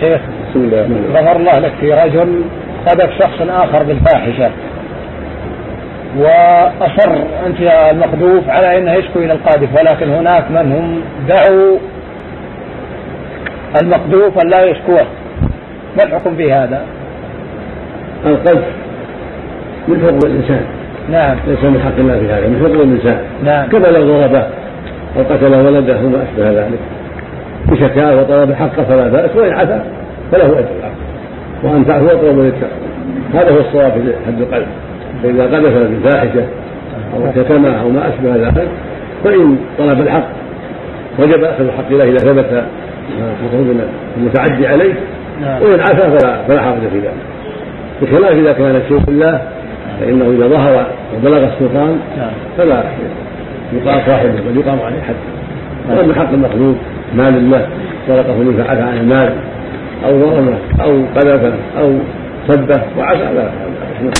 شيخ بسم الله. غفر لك في رجل قذف شخص آخر بالفاحشة. وأصر أنت يا المقذوف على أنه يشكو إلى القاذف ولكن هناك من هم دعوا المقذوف أن لا يشكوه. ما الحكم في هذا؟ القذف من حقوق الإنسان. نعم. ليس من حق الله في هذا من حقوق الإنسان. نعم. كما لو ضربه أو قتل ولده وما أشبه ذلك. بشكاه وطلب الحق فلا باس وإن عفا فله أجر. العفو وأن تعفو اطلب للتقوى هذا هو الصواب في حد القذف فإذا قذف بالفاحشه أو شتمه أو ما أشبه ذلك فإن طلب الحق وجب أخذ الحق إليه إذا ثبت المتعدي عليه نعم. وإن عفا فلا فلا حرج في ذلك. بخلاف إذا كان الشيء لله فإنه إذا ظهر وبلغ السلطان نعم. فلا يقام صاحبه بل يقام عليه حد. وأما حق المخلوق مال الله سرقه من فعل عن المال أو ظلمه أو قذفه أو سبه وعفا لا